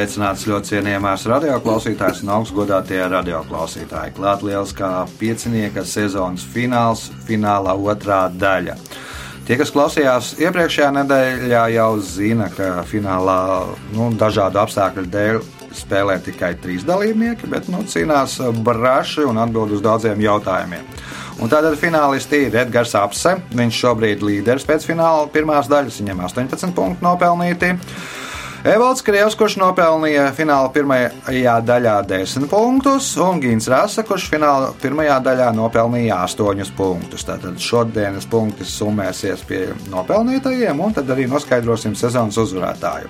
Sveicināts ļoti cienījamās radioklausītājas un augstgadātie radioklausītāji. Klāt liels kā piecinieka sezonas fināls, fināla otrā daļa. Tie, kas klausījās iepriekšējā nedēļā, jau zina, ka finālā nu, dažādu apstākļu dēļ spēlē tikai trīs dalībnieki, bet nu, cīnās braši un atbild uz daudziem jautājumiem. Un tātad finālisti ir Edgars Apse. Viņš šobrīd ir līderis pēc fināla pirmās daļas, viņam 18 punkti nopelnīti. Evalds Krievs, kurš nopelnīja fināla pirmajā daļā 10 punktus, un Gins Rasa, kurš fināla pirmajā daļā nopelnīja 8 punktus. Tātad šodienas punkti summēsies pie nopelnītajiem, un tad arī noskaidrosim sezonas uzvarētāju.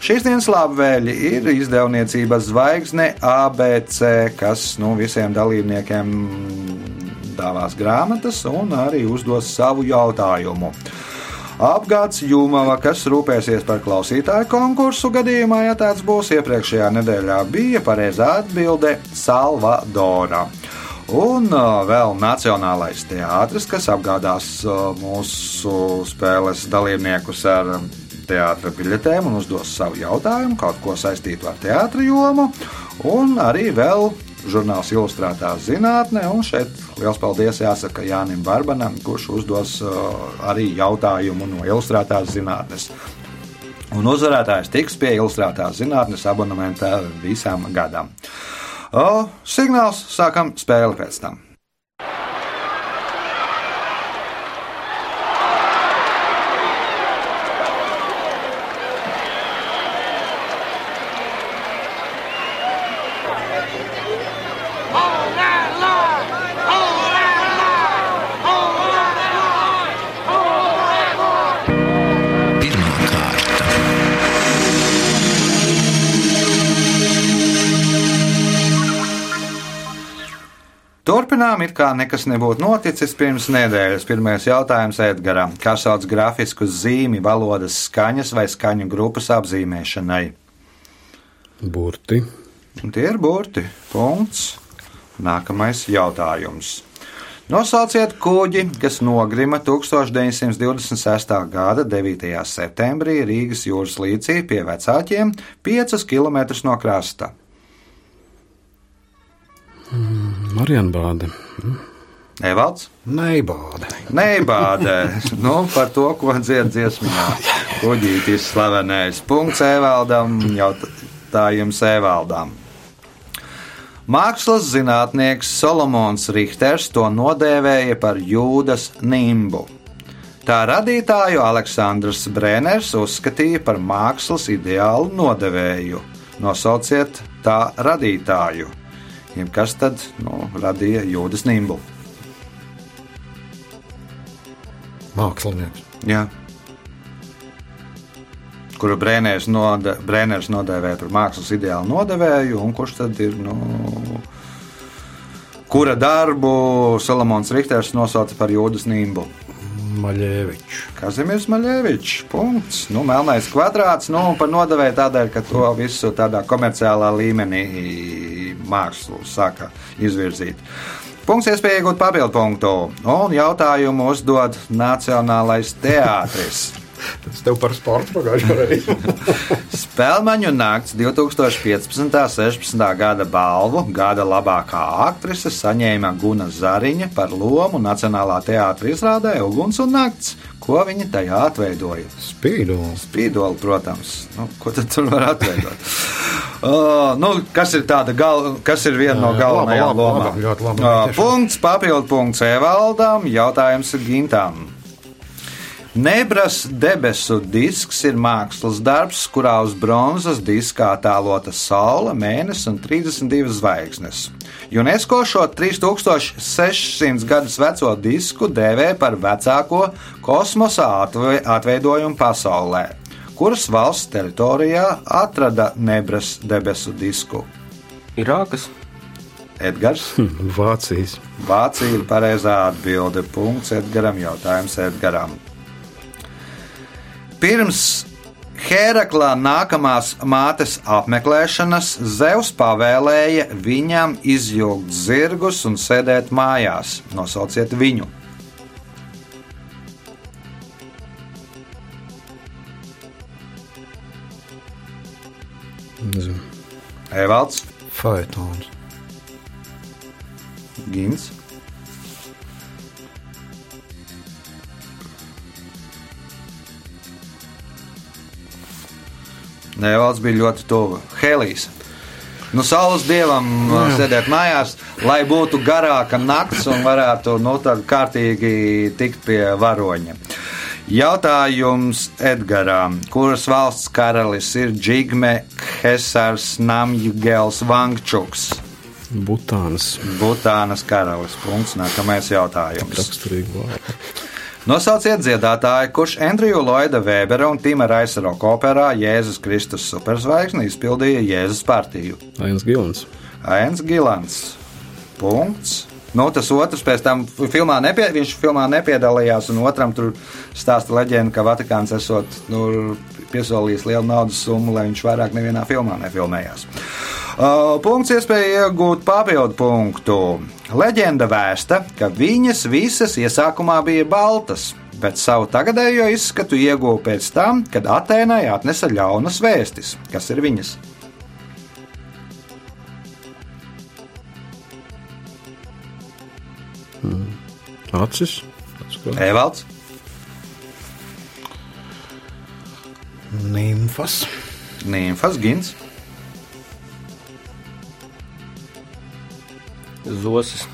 Šīs dienas labvēļi ir izdevniecības zvaigzne ABC, kas nu, visiem dalībniekiem dāvās grāmatas un arī uzdos savu jautājumu. Apgāds Jūmava, kas rūpēsies par klausītāju konkursu gadījumā, ja tāds būs iepriekšējā nedēļā, bija pareizā atbilde Salvadora. Un uh, vēl Nacionālais teātris, kas apgādās uh, mūsu spēles dalībniekus ar teātris biļetēm un uzdos savu jautājumu, kaut ko saistītu ar teātris jomu, un arī vēl žurnāls Ilustrētā zinātne. Un šeit liels paldies jāsaka Jānim Barbanam, kurš uzdos uh, arī jautājumu no Ilustrētās zinātnes. Un uzvarētājs tiks pie Ilustrētās zinātnes abonementa visam gadam. O, signāls sākam spēli pēc tam. Turpinām, it kā nekas nebūtu noticis pirms nedēļas. Pirmais jautājums Edgaram. Kā sauc grafisku zīmi valodas skaņas vai skaņu grupas apzīmēšanai? Burti. Un tie ir burti. Punkts. Nākamais jautājums. Nosauciet kuģi, kas nogrima 1926. gada 9. septembrī Rīgas jūras līcī pie vecākiem 5 km no krasta. Marianbāde. Evalds? Neibāde. Neibādē, nu, par to, ko dzied dziesmā. Kuģītis slavenais. Punkts Evaldam, jautājums Evaldam. Mākslas zinātnieks Solomons Richters to nodēvēja par jūdas nimbu. Tā radītāju Aleksandrs Brēners uzskatīja par mākslas ideālu nodevēju. Nosauciet tā radītāju. Jeb kas tad nu, radīja jūdas nimbu? Mākslinieks. Jā. Kuru Brēners, node, Brēners nodēvēja par mākslas ideālu nodevēju, un kurš tad ir, nu, kura darbu Salamons Richters nosauca par jūdas nimbu? Maļēvičs. Kazimierz Maļēvičs. Punkts. Nu, melnais kvadrāts. Nu, par nodevēju tādēļ, ka to visu tādā komerciālā līmenī mākslu sāka izvirzīt. Punkts iespēja iegūt papildu punktu. Un jautājumu uzdod Nacionālais teātris. Tas tev par sportu pagājušajā reizē. Spēlmaņu nakts 2015. un 16. gada balvu gada labākā aktrise saņēma Guna Zariņa par lomu Nacionālā teātra izrādē Uguns un Nakts. Ko viņa tajā atveidoja? Spīdols. Spīdoli, protams. Nu, ko tad tur var atveidot? Uh, nu, kas ir tāda gal, kas ir viena no Jā, jā, galvenajām lomām? punkts, papildu punkts Evaldam, jautājums Gintam. Nebras debesu disks ir mākslas darbs, kurā uz bronzas diska attēlota saule, mēnesis un 32 zvaigznes. UNESCO šo 3600 gadus veco disku dēvē par vecāko kosmosa atve atveidojumu pasaulē. Kuras valsts teritorijā atrada Nebras debesu disku? Irākas, Edgars. Vācijas. Vācija ir pareizā atbilde. Punkts Edgaram. Jautājums Edgaram. Pirms Hēraklā nākamās mātes apmeklēšanas Zeus pavēlēja viņam izjūgt zirgus un sēdēt mājās. Nosauciet viņu. Evalds, Faetons. Gins. Nē, valsts bija ļoti tuvu. Helijas. Nu, saules dievam uh, sēdēt mājās, lai būtu garāka nakts un varētu nu, kārtīgi tikt pie varoņa. Jautājums Edgaram, kuras valsts karalis ir Džigme Hesars Namjgels Vangčuks? Butānas. Butānas karalis. Punkts. Nākamais jautājums. Raksturīgi vārdi. Nosauciet dziedātāju, kurš Andriju Lloyda Vēbera un Tima Raisa roka operā Jēzus Kristus superzvaigzni izpildīja Jēzus partiju. Ains Gilans. Ains Gilans. Punkts. Nu, tas otrs pēc tam filmā, nepie, viņš filmā nepiedalījās, un otram tur stāsta leģenda, ka Vatikāns esot nu, piesolījis lielu naudas summu, lai viņš vairāk nevienā filmā nefilmējās. Uh, punkts iespēja iegūt papildu punktu. Leģenda vēsta, ka viņas visas iesākumā bija baltas, bet savu tagadējo izskatu ieguva pēc tam, kad Atēnai atnesa ļaunas vēstis, kas ir viņas. Acis. Atskatās. Evalds, Nimfas. Nīmfas, Gins, Zosis.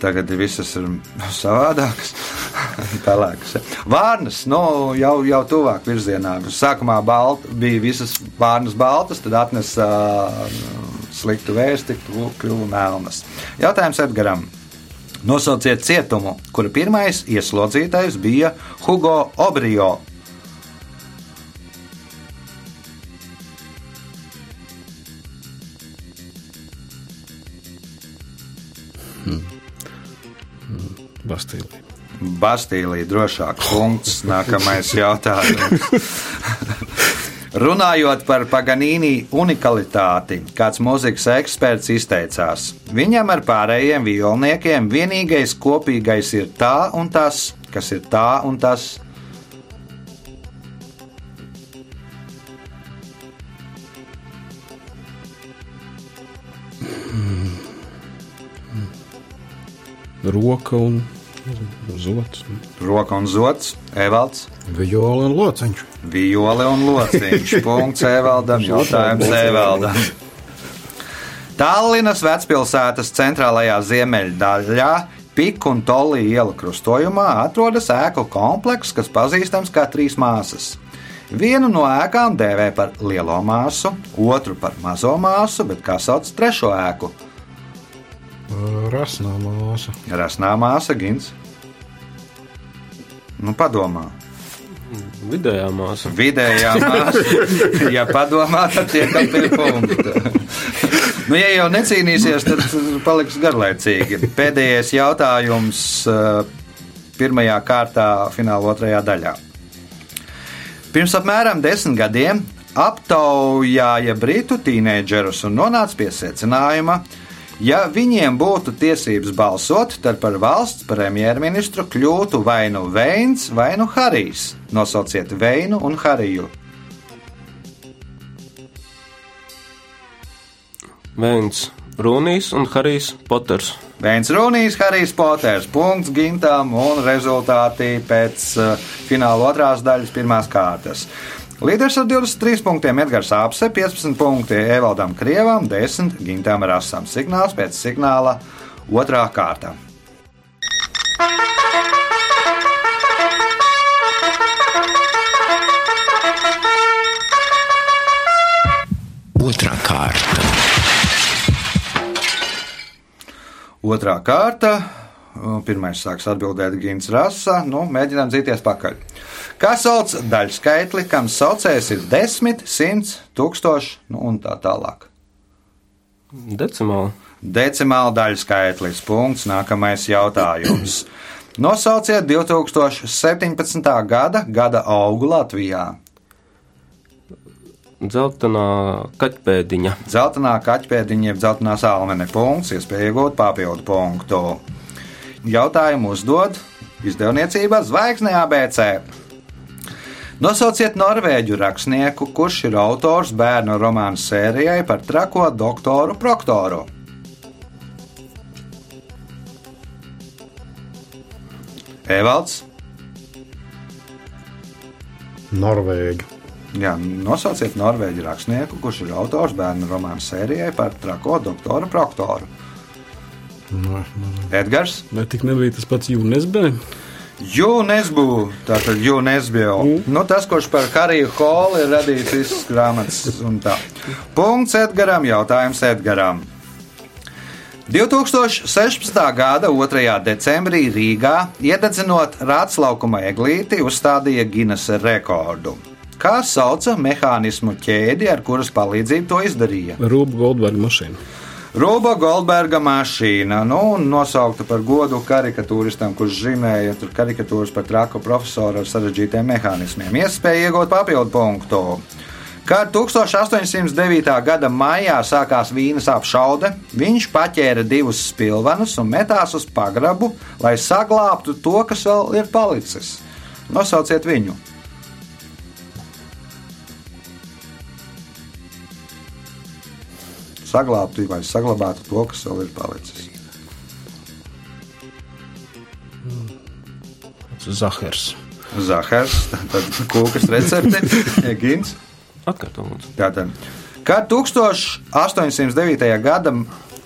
Tagad visas ir savādākas. Pelēkas. Vārnas nu, jau, jau tuvāk virzienā. Sākumā balt, bija visas vārnas baltas, tad atnesa uh, sliktu vēsti, kļuva melnas. Jautājums Edgaram. Nosauciet cietumu, kura pirmais ieslodzītais bija Hugo Obrio. Bastīlī drošāk punkts. Nākamais jautājums. Runājot par Paganīni unikalitāti, kāds mūzikas eksperts izteicās, viņam ar pārējiem violniekiem vienīgais kopīgais ir tā un tas, kas ir tā un tas. Roka un zots. Roka un zots, Evalds, Viola un lociņš. Viole un lociņš. Punkts Evaldam, jautājums Evaldam. Tallinas vecpilsētas centrālajā ziemeļdaļā, Piku un Tolī iela krustojumā, atrodas ēku komplekss, kas pazīstams kā trīs māsas. Vienu no ēkām dēvē par lielo māsu, otru par mazo māsu, bet kā sauc trešo ēku? Rasnā māsa. Rasnā māsa, Gins. Nu, padomā. Vidējā māsa. Vidējā māsa. Ja padomā, tad tiekam pie punkta. Nu, ja jau necīnīsies, tad paliks garlaicīgi. Pēdējais jautājums eh, pirmajā kārtā, fināla otrajā daļā. Pirms apmēram desmit gadiem aptaujāja britu tīneģerus un nonāca pie secinājuma, ja viņiem būtu tiesības balsot, tad par valsts premjerministru kļūtu vai nu Veins vai nu Harijs. Nosauciet Veinu un Hariju. Vēns Runijs un Harijs Poters. Viens runīs, Harijs Poters, punkts Gintam un rezultāti pēc uh, fināla otrās daļas pirmās kārtas. Līderis ar 23 punktiem Edgars Apse, 15 punkti Evaldam Krievam, 10 Gintam Rasam. Signāls pēc signāla otrā kārta. Otra kārta. Otrā kārta. Pirmais sāks atbildēt Gins Rasa. Nu, mēģinām dzīties pakaļ. Kā sauc daļskaitli, kam saucējs ir 10, 100, 1000 nu, un tā tālāk? Decimāli. Decimāla daļa skaitlis. Punkts. Nākamais jautājums. Nosauciet 2017. gada gada augu Latvijā. Dzeltenā kaķpēdiņa. Zeltainā kaķpēdiņa, jeb zeltainā salmene. Punkts. Iespēja iegūt papildu punktu. Jautājumu uzdod izdevniecība Zvaigzne ABC. Nosauciet norvēģu rakstnieku, kurš ir autors bērnu romānu sērijai par trako doktoru Proktoru. Evalds, Norvēģi. jā, nosauciet norvēģu rakstnieku, kurš ir autors bērnu romānu sērijai par trako doktoru Proktoru. Nē, nē. Edgars, Vai tik nebija tas pats UNSB? Jūnesbu, tātad Jūnesbio. Nu, tas, kurš par Hariju Holu ir radījis visas grāmatas un tā. Punkts Edgaram, jautājums Edgaram. 2016. gada 2. decembrī Rīgā, iededzinot rātslaukuma eglīti, uzstādīja Guinness rekordu. Kā sauca mehānismu ķēdi, ar kuras palīdzību to izdarīja? Rūpa Goldberga mašīna. Rūba Goldberga mašīna, nu, nosaukta par godu karikatūristam, kurš zīmēja karikatūras par traku profesoru ar sarežģītiem mehānismiem. Iespēja iegūt papildu punktu. Kad 1809. gada maijā sākās vīnas apšaude, viņš paķēra divus spilvenus un metās uz pagrabu, lai saglābtu to, kas vēl ir palicis. Nosauciet viņu! Saglābtu vai saglabātu to, kas vēl ir palicis. Zahars. Zahars, tad kūkas recepte, Gins. Atkārtot. Tātad, kad 1809. gada,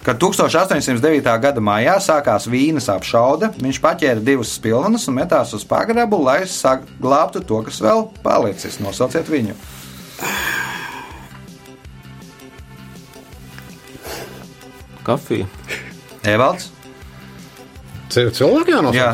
kad 1809. gada maijā sākās vīnas apšaude, viņš paķēra divus spilvenus un metās uz pagrabu, lai saglabātu to, kas vēl palicis. Nosauciet viņu. Kafija. Evalds. Cilvēki jānosauc. Jā.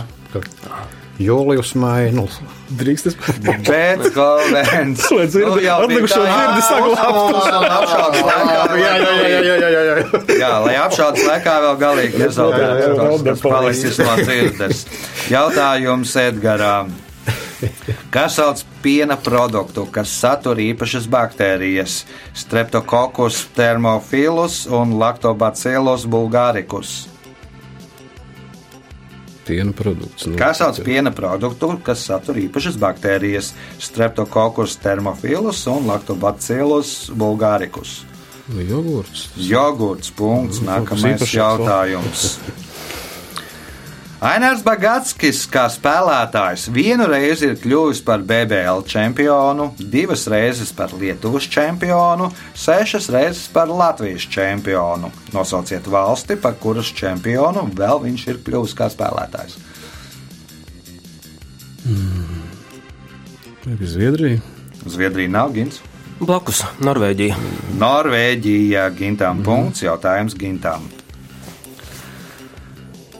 Jūlijus Mainls. Drīkst es Bet Golvens. Lai dzirdi- atlikušo dzirdi saglabātu. jā, jā, jā, jā, jā, jā, jā. Jā, lai apšaudas laikā vēl galīgi Jā, jā, nezaudētu nepalīdz. palicis no dzirdes. Jautājums Edgarām. Kas sauc piena produktu, kas satur īpašas baktērijas, streptokokus, termofilus un laktobacillus bulgāricus? Piena produkts. Nu, Kas sauc piena produktu, kas satur īpašas baktērijas, streptokokus, termofilus un laktobacillus bulgāricus? Nu, Jogurts. Jogurts. Punkts. Nu, Nākamais jautājums. Ainārs Bagatskis, kā spēlētājs, vienu reizi ir kļuvis par BBL čempionu, divas reizes par Lietuvas čempionu, sešas reizes par Latvijas čempionu. Nosauciet valsti, par kuras čempionu vēl viņš ir kļuvis kā spēlētājs. Bija Zviedrija? Zviedrija nav gins. Blakus Norvēģija. Norvēģija gintām punkts, jautājums gintām.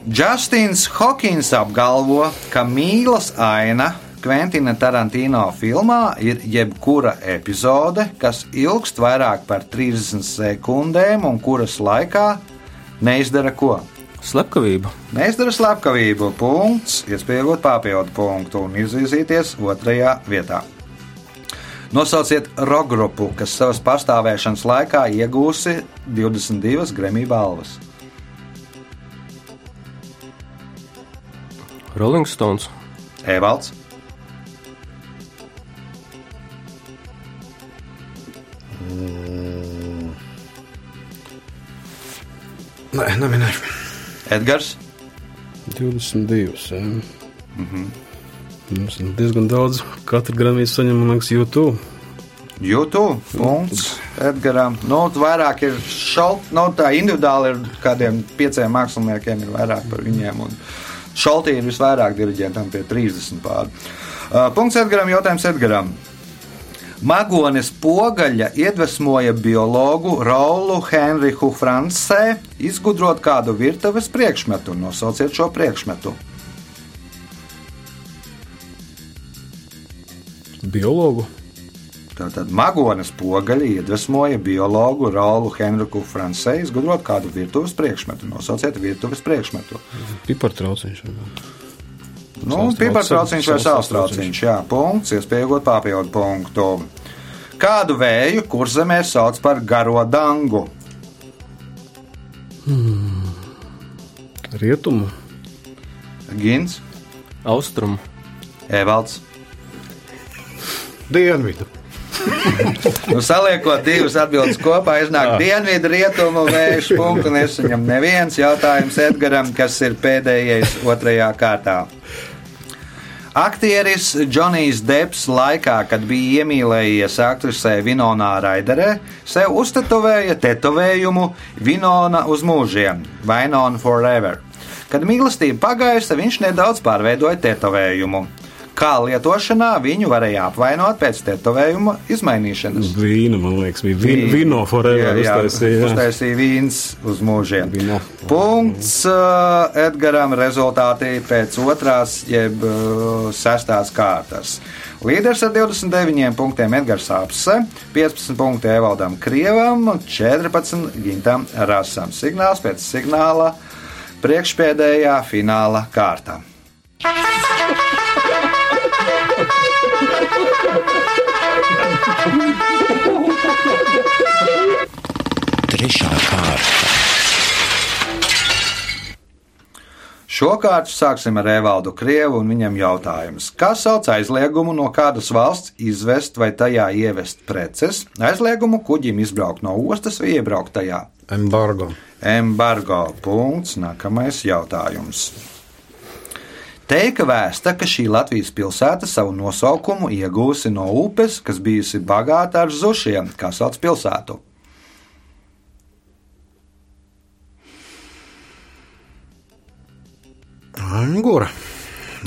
Justins Hokins apgalvo, ka mīlas aina Kventina Tarantino filmā ir jebkura epizode, kas ilgst vairāk par 30 sekundēm un kuras laikā neizdara ko. Slepkavība. Neizdara slepkavību, punkts, iespējot papildu punktu un izvirzīties otrajā vietā. Nosauciet rokgrupu, kas savas pastāvēšanas laikā iegūsi 22 Grammy balvas. Rolling Stones. Evalds, Nē, neminēšu. Edgars, 22. Jā. Mm -hmm. Mums ir diezgan daudz. Katru gramīnu saņem, man liekas, YouTube. YouTube, punkts Edgaram. Nu, vairāk ir šalti, nu, tā individuāli ir kādiem pieciem māksliniekiem, ir vairāk par viņiem. Un šaltī ir visvairāk diriģentam pie 30 pār. Uh, punkts Edgaram, jautājums Edgaram. Magonis pogaļa iedvesmoja biologu Raulu Henrihu Francē izgudrot kādu virtuves priekšmetu. Nosauciet šo priekšmetu. Biologu. Tātad Magonas pogaļi iedvesmoja biologu Raulu Henriku Francei izgudrot kādu virtuves priekšmetu. Nosauciet virtuves priekšmetu. Pipartrauciņš. Nu, pipartrauciņš vai saustrauciņš, jā, punkts, iespējot papildu punktu. Kādu vēju kurzemē sauc par garo dangu? Rietumu. Gins, Austrumu, Evalds. Dienvidu. Nu, saliekot divas atbildes kopā, iznāk dienvidu rietumu vējš punktu. Nesaņem neviens jautājums Edgaram, kas ir pēdējais otrajā kārtā. Aktieris Džonijs Deps laikā, kad bija iemīlējies aktrisē Vinonā Raiderē, sev uztetovēja tetovējumu Vinona uz mūžiem, Vainona Forever. Kad mīlestība pagaisa, viņš nedaudz pārveidoja tetovējumu. Kā lietošanā viņu varēja apvainot pēc tetovējuma izmainīšanas. Vīna, man liekas, bija vīna, vīno forever. Jā, jā, uztaisīja, jā. uztaisīja vīns uz mūžiem. Vino. Punkts uh, Edgaram rezultātī pēc otrās, jeb uh, sestās kārtas. Līderis ar 29 punktiem Edgars Apse, 15 punkti Evaldam Krievam, 14 Gintam Rasam. Signāls pēc signāla priekšpēdējā fināla kārta. Trešā kārta. Šo kārtu sāksim ar Evaldu Krievu un viņam jautājums. Kā sauc aizliegumu no kādas valsts izvest vai tajā ievest preces? Aizliegumu kuģim izbraukt no ostas vai iebraukt tajā? Embargo. Embargo. Punkts. Nākamais jautājums. Teika vēsta, ka šī Latvijas pilsēta savu nosaukumu iegūsi no upes, kas bijusi bagāta ar zušiem, kā sauc pilsētu. Angura.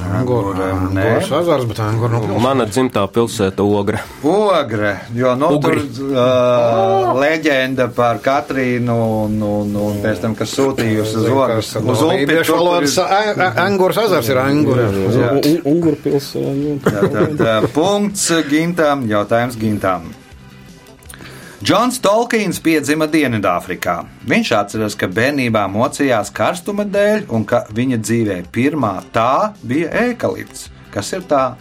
Angura. nē. Angurs ezers, bet Angura nav pilsēta. mana dzimtā pilsēta Ogre. Ogre, jo nu, tur Ugri. uh, leģenda par Katrīnu un, un, un pēc tam, kas sūtījusi uz ogres. Uz tur, kur valodas ir- Angurs ezers ir Angura. Jā. Unguru pilsēta. Punkts Gintam, jautājums Gintam. Džons Tolkiens piedzima Dienvidāfrikā. Viņš atceras, ka bērnībā mocījās karstuma dēļ, un ka viņa dzīvē pirmā tā bija ēkalipts. Kas ir tā?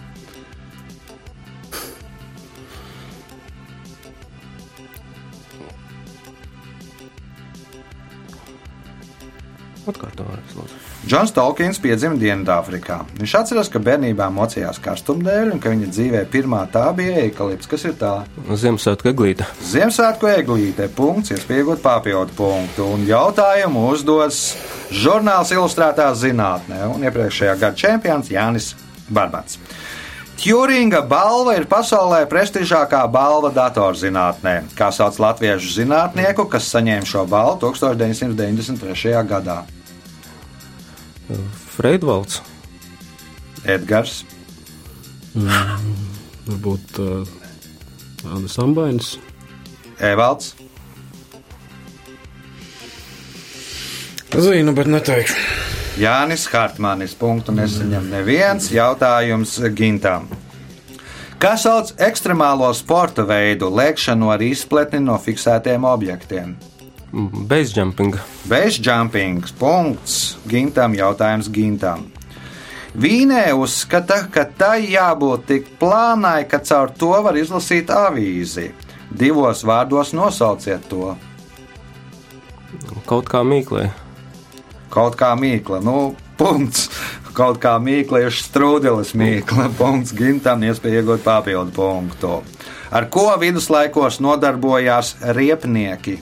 Atkārtojiet, lūdzu. Džons Tolkiens piedzima Dienvidāfrikā. Viņš atceras, ka bērnībā mocījās karstuma dēļ, un ka viņa dzīvē pirmā tā bija ēkalipts. Kas ir tā? Ziemassvētku eglīte. Ziemassvētku eglīte, punkts, iespējot papildu punktu. Un jautājumu uzdos žurnāls Ilustrētā zinātnē un iepriekšējā gada čempions Jānis Barbats. Tjuringa balva ir pasaulē prestižākā balva datorzinātnē. Kā sauc latviešu zinātnieku, kas saņēma šo balvu 1993. gadā? Freidvalds, Edgars, Varbūt uh, Andris Ambainis. Evalds, Zinu, bet neteikšu. Jānis Hartmanis. Punktu nesaņem neviens jautājums Gintam. Kā sauc ekstremālo sporta veidu, lēkšanu ar izpletni no fiksētiem objektiem? Basejumping, Base jumping, punkts, gintam, jautājums gintam. Vīnē uzskata, ka tai jābūt tik plānai, ka caur to var izlasīt avīzi. Divos vārdos nosauciet to. kaut kā mīklē. Kaut kā mīkla, nu, punkts. Kaut kā mīkla ir strūdelis mīkla. Punkts gintam, iespēja iegūt papildu punktu. Ar ko viduslaikos nodarbojās riepnieki?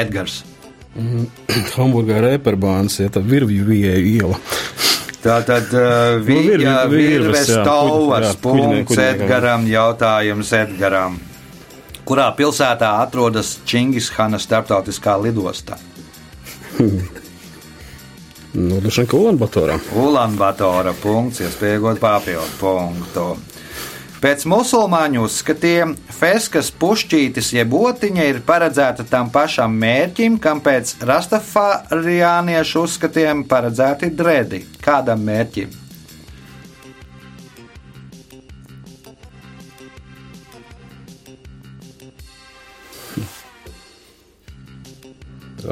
Edgars. Hamburgā reperbāns, ja tā virvju iela. Tā tad uh, virvi- viņa virves, tauvas punkts. Edgaram, jautājums Edgaram. Kurā pilsētā atrodas Čingishana starptautiskā lidosta? Nu, droši vien, ka Ulanbatorā. Ulanbatora punkts, iespējot papildu punktu. Pēc musulmaņu uzskatiem feskas pušķītis jeb otiņa ir paredzēta tam pašam mērķim, kam pēc rastafārijāniešu uzskatiem paredzēti dredi. Kādam mērķim?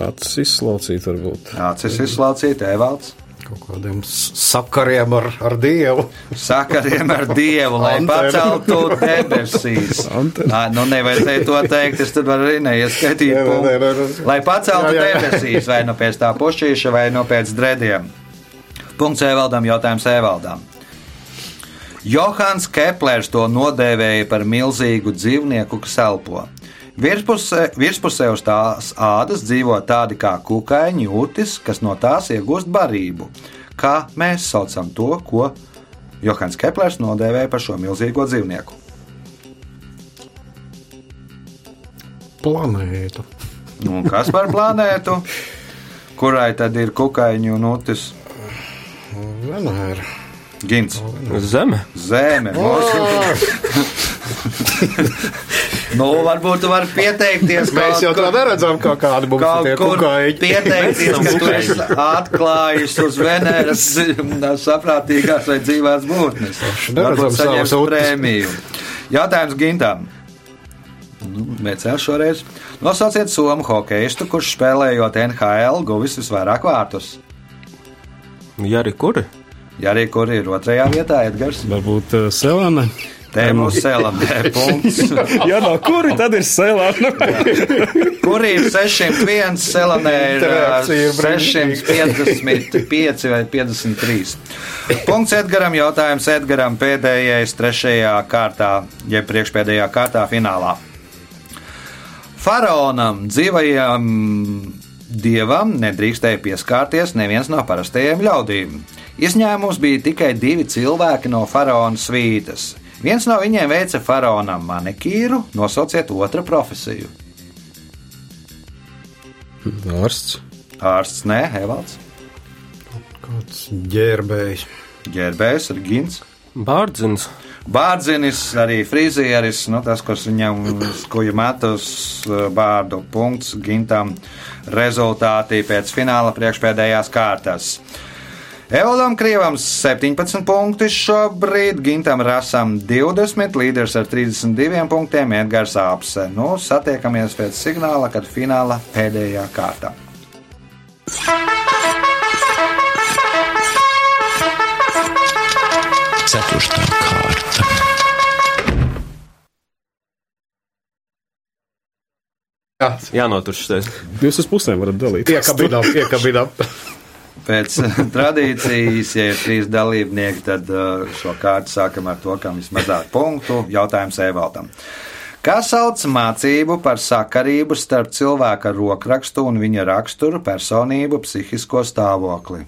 Acis izslaucīt, varbūt. Acis izslaucīt, Evalds. Kaut kādiem sakariem ar, ar Dievu. Sakariem ar Dievu, lai paceltu debesīs. Nā, nu nevajadzēja to teikt, es tur arī nē, punktu. nē, nē, nē. Lai paceltu jā, jā. debesīs, vai nu pēc tā pušķīša, vai nu pēc drediem. Punkts Evaldam, jautājums Evaldam. Johans Keplers to nodēvēja par milzīgu dzīvnieku, kas elpo. Virspusē, virspusē uz tās ādas dzīvo tādi kā kukaiņi, jūtis, kas no tās iegūst barību. Kā mēs saucam to, ko Johans Keplers nodēvēja par šo milzīgo dzīvnieku? Planētu. Nu, un kas par planētu? Kurai tad ir kukaiņi un utis? Venēra. Gins, Zeme. Zeme. mūsu- nu, varbūt tu vari pieteikties. Mēs jau tā neredzam, kā kādi mums Kaut tie kur kukaiņi. pieteikties, ka tu esi atklājis uz Venēras saprātīgās vai dzīvās būtnes. Varbūt saņems prēmiju. Jautājums Gintam. Nu, Mēģinājums šoreiz. Nosauciet somu hokeistu, kurš spēlējot NHL guvis visvairāk vārtus. Jari kuri? Ja arī kur ir otrajā vietā, Edgars. Varbūt uh, Selēna. Te mums Selamē punkts. Jā, no kuri tad ir Selēna? Kur ir 601, Selamē ir ā, Interakcija ir brīnišķīga. 655 vai 53. Punkts Edgaram, jautājums Edgaram pēdējais trešajā kārtā, jeb priekšpēdējā kārtā finālā. Faraonam dzīvajam dievam nedrīkstēja pieskārties neviens no parastajiem ļaudīm. Izņēmums bija tikai divi cilvēki no faraona svītas. Viens no viņiem veica faraonam manikīru, nosauciet otru profesiju. Ārsts. Ārsts, nē, Evalds, Kāds ģērbējs. ģērbējs, ir gins. Bārdzins. Bārdzinis, arī frizieris, nu, tas, kas viņam skuja metus bārdu punkts gintam rezultātī pēc fināla priekšpēdējās kārtas. Evaldam Krievam 17 punkti šobrīd, Gintam Rasam 20, līderis ar 32 punktiem, Edgars Apse. Nu, satiekamies pēc signāla, kad fināla pēdējā kārta. Ceturtā kārta. Jā, Jānotur šis. Jūs uz pusēm varat dalīt. piekabinām, piekabinām. Pēc tradīcijas, ja ir trīs dalībnieki, tad uh, šo kārtu sākam ar to, kam vismazāk punktu. Jautājums Evaldam. Kā sauc mācību par sakarību starp cilvēka rokrakstu un viņa raksturu, personību, psihisko stāvokli?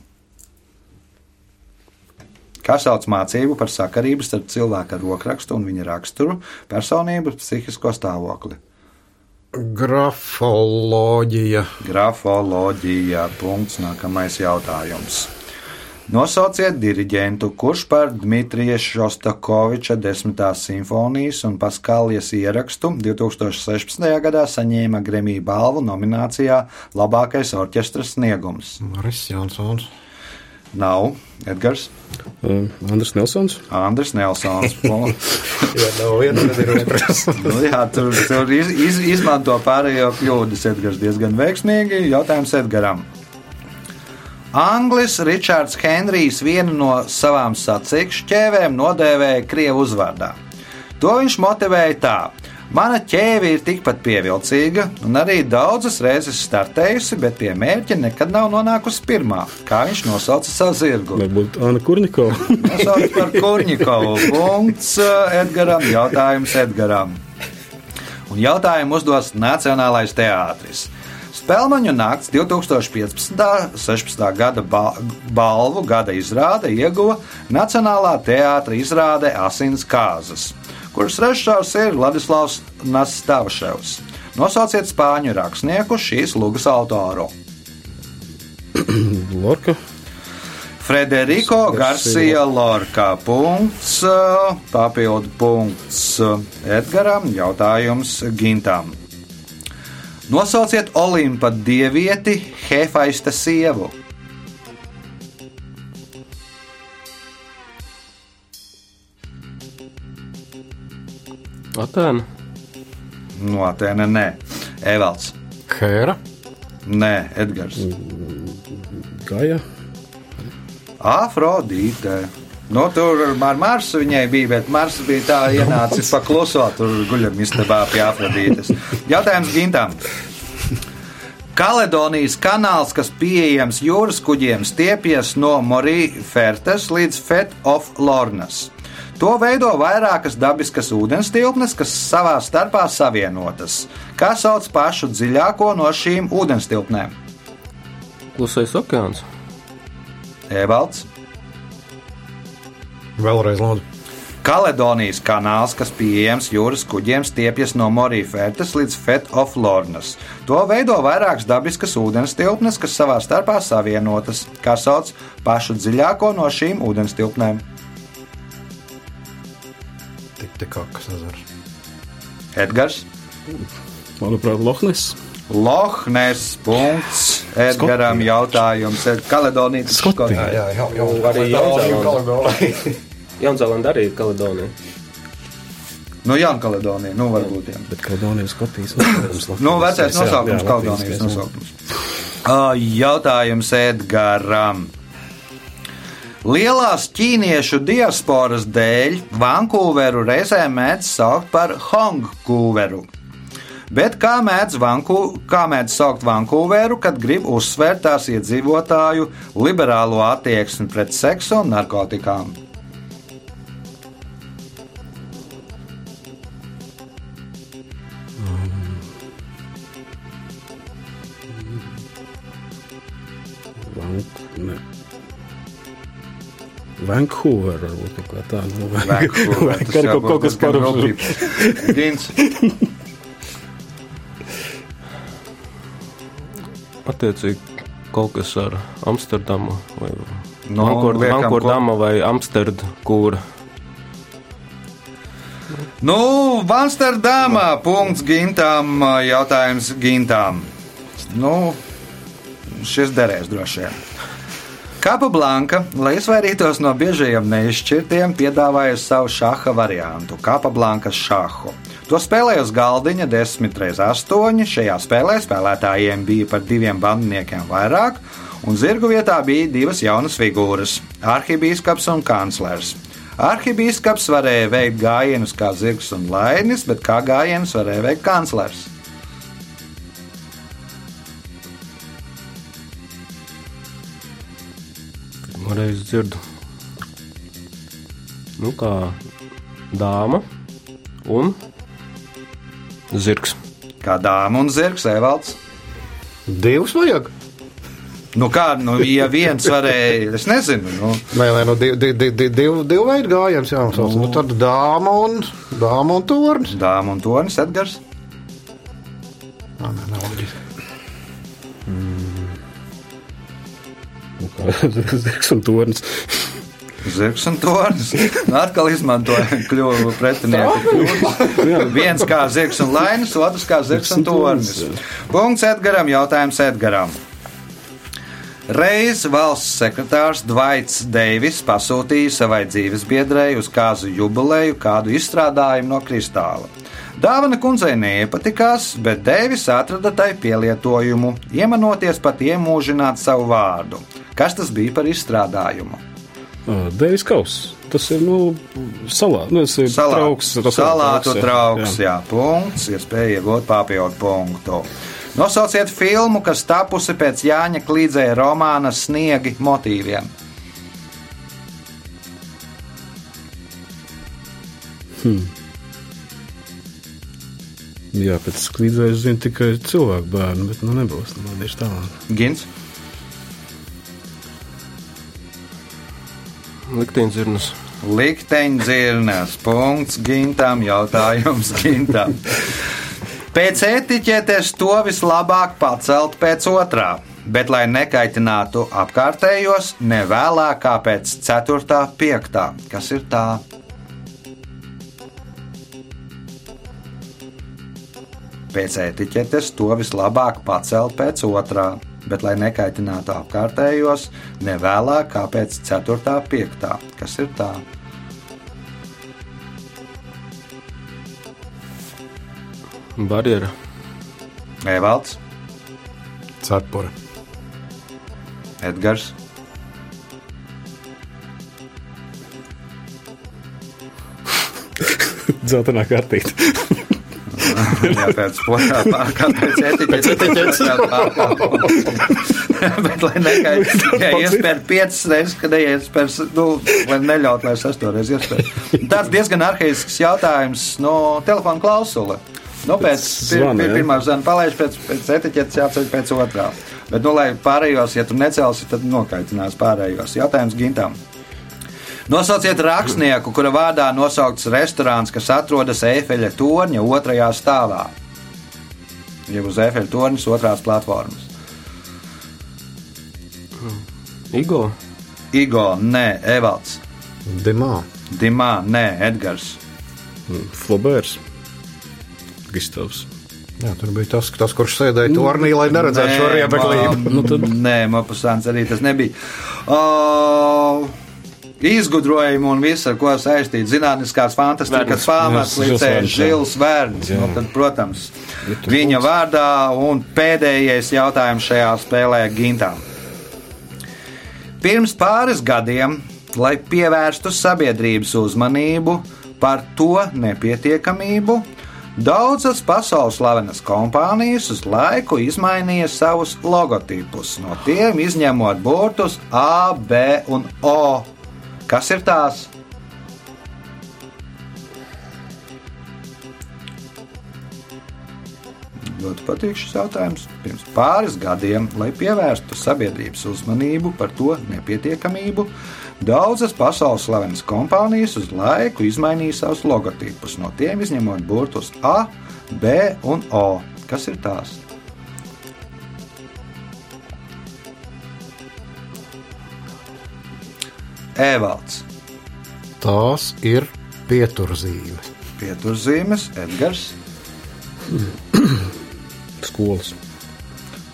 Kā sauc mācību par sakarību starp cilvēka rokrakstu un viņa raksturu, personību, psihisko stāvokli? Grafoloģija. Grafoloģija. Punkts. Nākamais jautājums. Nosauciet diriģentu, kurš par Dmitrija Šostakoviča 10. simfonijas un Paskalijas ierakstu 2016. gadā saņēma Gremija balvu nominācijā Labākais orķestra sniegums. Maris Jansons. Nav Edgars, Uh, Andris Nelsons. Andris Nelsons. Jā, nav viena, tad ir otrs. nu, jā, tur tur iz, iz, izmanto pārējo kļūdas. Edgars diezgan veiksmīgi. Jautājums Edgaram. Anglis Ričards Henrijs vienu no savām sacīkšķēvēm nodēvēja Krievu uzvārdā. To viņš motivēja tā. Mana ķēve ir tikpat pievilcīga un arī daudzas reizes startējusi, bet pie mērķa nekad nav nonākusi pirmā. Kā viņš nosauca savu zirgu? Varbūt Anna Kurnikova. Nosauc par Kurņikovu. Punkts eh, Edgaram. Jautājums Edgaram. Un jautājumu uzdos Nacionālais teātris. Spēlmaņu nakts 2015. 16. gada ba balvu gada izrāde ieguva Nacionālā teātra izrāde Asins Kāzas, kuras režisors ir Ladislavs Nastavševs. Nosauciet spāņu rakstnieku šīs lugas autoru. Lorka. Frederiko Garcia Lorca. Punkts, papildu punkts Edgaram, jautājums Gintam. Nosauciet Olimpa dievieti Hefaista sievu. Atēna. No Atēna nē. Evalds. Hēra. Nē, Edgars. Gaja. Afrodīte. Nu, tur ar Marsu viņai bija, bet Mars bija tā ienācis pakluso, tur guļam istabā pie Afrodītes. Jautājums Gintam. Kaledonijas kanāls, kas pieejams jūras kuģiem, stiepjas no Morīfertes līdz Fet of Lornas. To veido vairākas dabiskas ūdenstilpnes, kas savā starpā savienotas. Kā sauc pašu dziļāko no šīm ūdenstilpnēm? Klusais okeāns. Evalds. Vēlreiz lūdzu. Kaledonijas kanāls, kas pieejams jūras kuģiem, stiepjas no Morīfertes līdz Fet of Lornas. To veido vairākas dabiskas ūdenstilpnes, kas savā starpā savienotas. Kā sauc pašu dziļāko no šīm ūdenstilpnēm? Tik tik kā kas ezers. Edgars. Manuprāt, Lohnes. Lohnes. Punkts. Edgaram jautājums. Kaledonijas Skotija. Jā, jā, jā, jau Arī Jaunzēlanda. Jaunzēlanda arī ir Kaledonija. No Jaunkaledonijas. Nu, varbūt. Jā. Bet Kaledonijas Skotijas nosaukums. Nu, vecais Jā, nosaukums, jā, Kaledonijas jā. nosaukums. Jautājums Edgaram. Lielās ķīniešu diasporas dēļ Vankūveru reizēm mēdz saukt par Hongkūveru. Bet kā mēdz, Vankū, kā mēdz saukt Vankūveru, kad grib uzsvērt tās iedzīvotāju liberālo attieksmi pret seksu un narkotikām? Vancouver varbūt kaut kā tā. Nu, vai jābūt kaut kas diezgan par rūpīgi. Gins. Attiecīgi kaut kas ar Amsterdamu vai Nu, liekam, Vankūrdama vai Amsterdamkūra. Nu, Amsterdamā punkts Gintam, jautājums Gintam. Nu, šis derēs droši vien. Kapablanka, lai izvairītos no biežajiem neizšķirtiem, piedāvāja savu šāda variantu - Kapablankas šāhu. To spēlēja uz galdiņa 10 x 8. Šajā spēlē spēlētājiem bija par diviem bandiniekiem vairāk, un zirgu vietā bija divas jaunas figūras - arhibīskaps un kanclers. Arhibīskaps varēja veikt gājienus kā zirgs un lainis, bet kā gājienus varēja veikt kanclers. Reiz dzirdu. Nu, kā dāma un zirgs. Kā dāma un zirgs, Evalds. Divus vajag. Nu, kā, nu, ja viens varēja, es nezinu, nu, Nē, nē, no divu div, div, div, div, div veidu gājiens jānosauc. Nu, tad dāma un, dāma un tornis. dāma un tonis Edgars. Nē, nē, loģiski. Zirgs un tornis. Zirgs un tonis. Nu, atkal izmantoja kļuvu pretinieku. Viens kā zirgs un lainis, otrs kā zirgs un tonis. Punkts Edgaram, jautājums Edgaram. Reiz valsts sekretārs Dvaits Deivis pasūtīja savai dzīves biedrei uz kāzu jubileju kādu izstrādājumu no kristāla. Dāvana kundzei neiepatikās, bet Deivis atrada tai pielietojumu, iemanoties pat iemūžināt savu vārdu. Kas tas bija par izstrādājumu? Devis Kauss. Tas ir, nu, salā. Nu, tas ir Salā- trauks. tas Salātu jā. trauks, jā, punkts, iespēja iegūt papildu punktu. Nosauciet filmu, kas tapusi pēc Jāņa Klīdzēja romāna Sniegi motīviem. Jā, pēc klīdzēs zinu tikai cilvēku bērnu, bet nu nebūs. Nu, tieši tālāk. Gins, Likteņzirnas. likteņdzirnes, punkts Gintam, jautājums Gintam. Pēc etiķetes to vislabāk pacelt pēc otrā. bet lai nekaitinātu apkārtējos, ne vēlāk kā pēc 4. 5. Kas ir tā? Pēc etiķetes to vislabāk pacelt pēc otrā, bet lai nekaitinātu apkārtējos, ne vēlāk kā pēc 4. 5. Kas ir tā? Barjera. Evalds, Cepura. Edgars, Zeltainā kartīte. Jā, pēc otrā pārkāpuma, pēc etiķetes. Bet, lai nekaitītu, ja iespēja piecas reizes, kad neiespējas, nu, lai neļaut, lai sesto reizi iespēja. Tāds diezgan arhaisks jautājums no telefona klausula. Nu, pēc pir, Zvana, pir, ja? pirmā zvana palaiž, pēc, pēc etiķetes jāceļ pēc otrā. Bet, nu, lai pārējos, ja tu necelsi, tad nokaitinās pārējos. Jautājums Gintam. Nosauciet rakstnieku, kura vārdā nosaukts restorāns, kas atrodas Eifeļa torņa otrajā stāvā. Jau uz Eifeļa torņa otrās platformas. Igo. Igo, nē, Evalds, Dimā. Dimā, nē, Edgars. Flobērs. Gistavs. Jā, tur bija tas, tas kurš sēdēja tornī, lai neredzētu šo riebeklību. Nu, tad- Nē, Mopusāns arī tas nebija. Uh, Izgudrojumi un viss, ar ko saistīts zinātniskās fantastikas Verns. pamats, Jā, līdz Žils. Jā. Nu, tad, protams, viņa vārdā un pēdējais jautājums šajā spēlē Gintām. Pirms pāris gadiem, lai pievērstu sabiedrības uzmanību par to nepietiekamību, daudzas pasaules slavenas kompānijas uz laiku izmainīja savus logotipus, no tiem izņemot burtus A, B un O. Kas ir tās? Ļoti patīk šis jautājums. Pirms pāris gadiem, lai pievērstu sabiedrības uzmanību par to nepietiekamību, daudzas pasaules slavenas kompānijas uz laiku izmainīja savus logotipus, no tiem izņemot burtus A, B un O. Kas ir tās? Evalds, Tās ir pieturzīmes. pieturzīmes, Edgars. Skolas.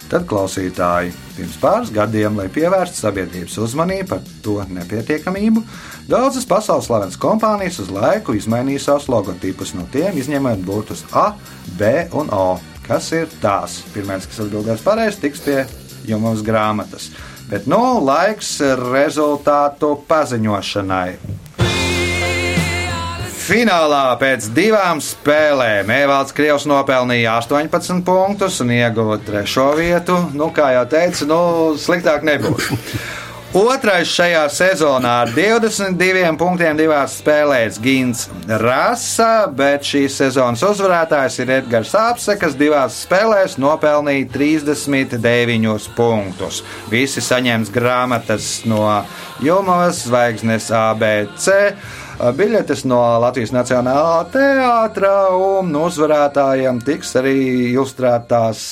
Tad klausītāji pirms pāris gadiem, lai pievērstu sabiedrības uzmanību par to nepietiekamību, daudzas pasaules slavenas kompānijas uz laiku izmainīja savus logotipus, no tiem izņemot burtus A, B un O. Kas ir tās? Pirmais, kas atbildēs pareizi, tiks pie jums grāmatas. Bet nu laiks rezultātu paziņošanai. Finālā pēc divām spēlēm Evalds Krievs nopelnīja 18 punktus un ieguva trešo vietu. Nu, kā jau teicu, nu, sliktāk nebūs. Otrais šajā sezonā ar 22 punktiem divās spēlēs Gins Rasa, bet šīs sezonas uzvarētājs ir Edgars Apse, kas divās spēlēs nopelnīja 39 punktus. Visi saņems grāmatas no Jumavas zvaigznes ABC biļetes no Latvijas Nacionālā teātra, un uzvarētājiem tiks arī ilustrētās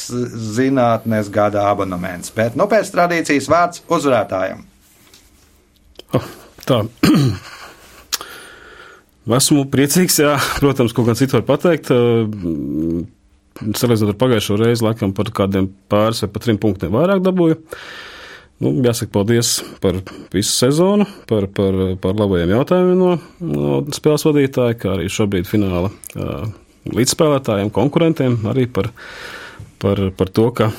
zinātnes gada abonements. Bet nu, pēc tradīcijas vārds uzvarētājiem. Oh, tā. Esmu priecīgs, jā, protams, ko gan citu var pateikt. Salīdzinot ar pagājušo reizi, laikam par kādiem pāris vai pat trim punktiem vairāk dabūju. Nu, jāsaka paldies par visu sezonu, par, par, par labajiem jautājumiem no, no spēles vadītāja, kā arī šobrīd fināla līdzspēlētājiem, konkurentiem, arī par, par, par to, ka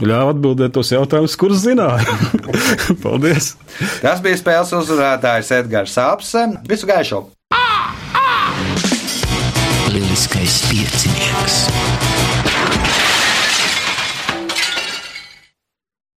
ļāva atbildēt tos jautājumus, kurus zināja. paldies! Tas bija spēles uzvarētājs Edgars Apse. Visu gaišu! Lieliskais piecinieks.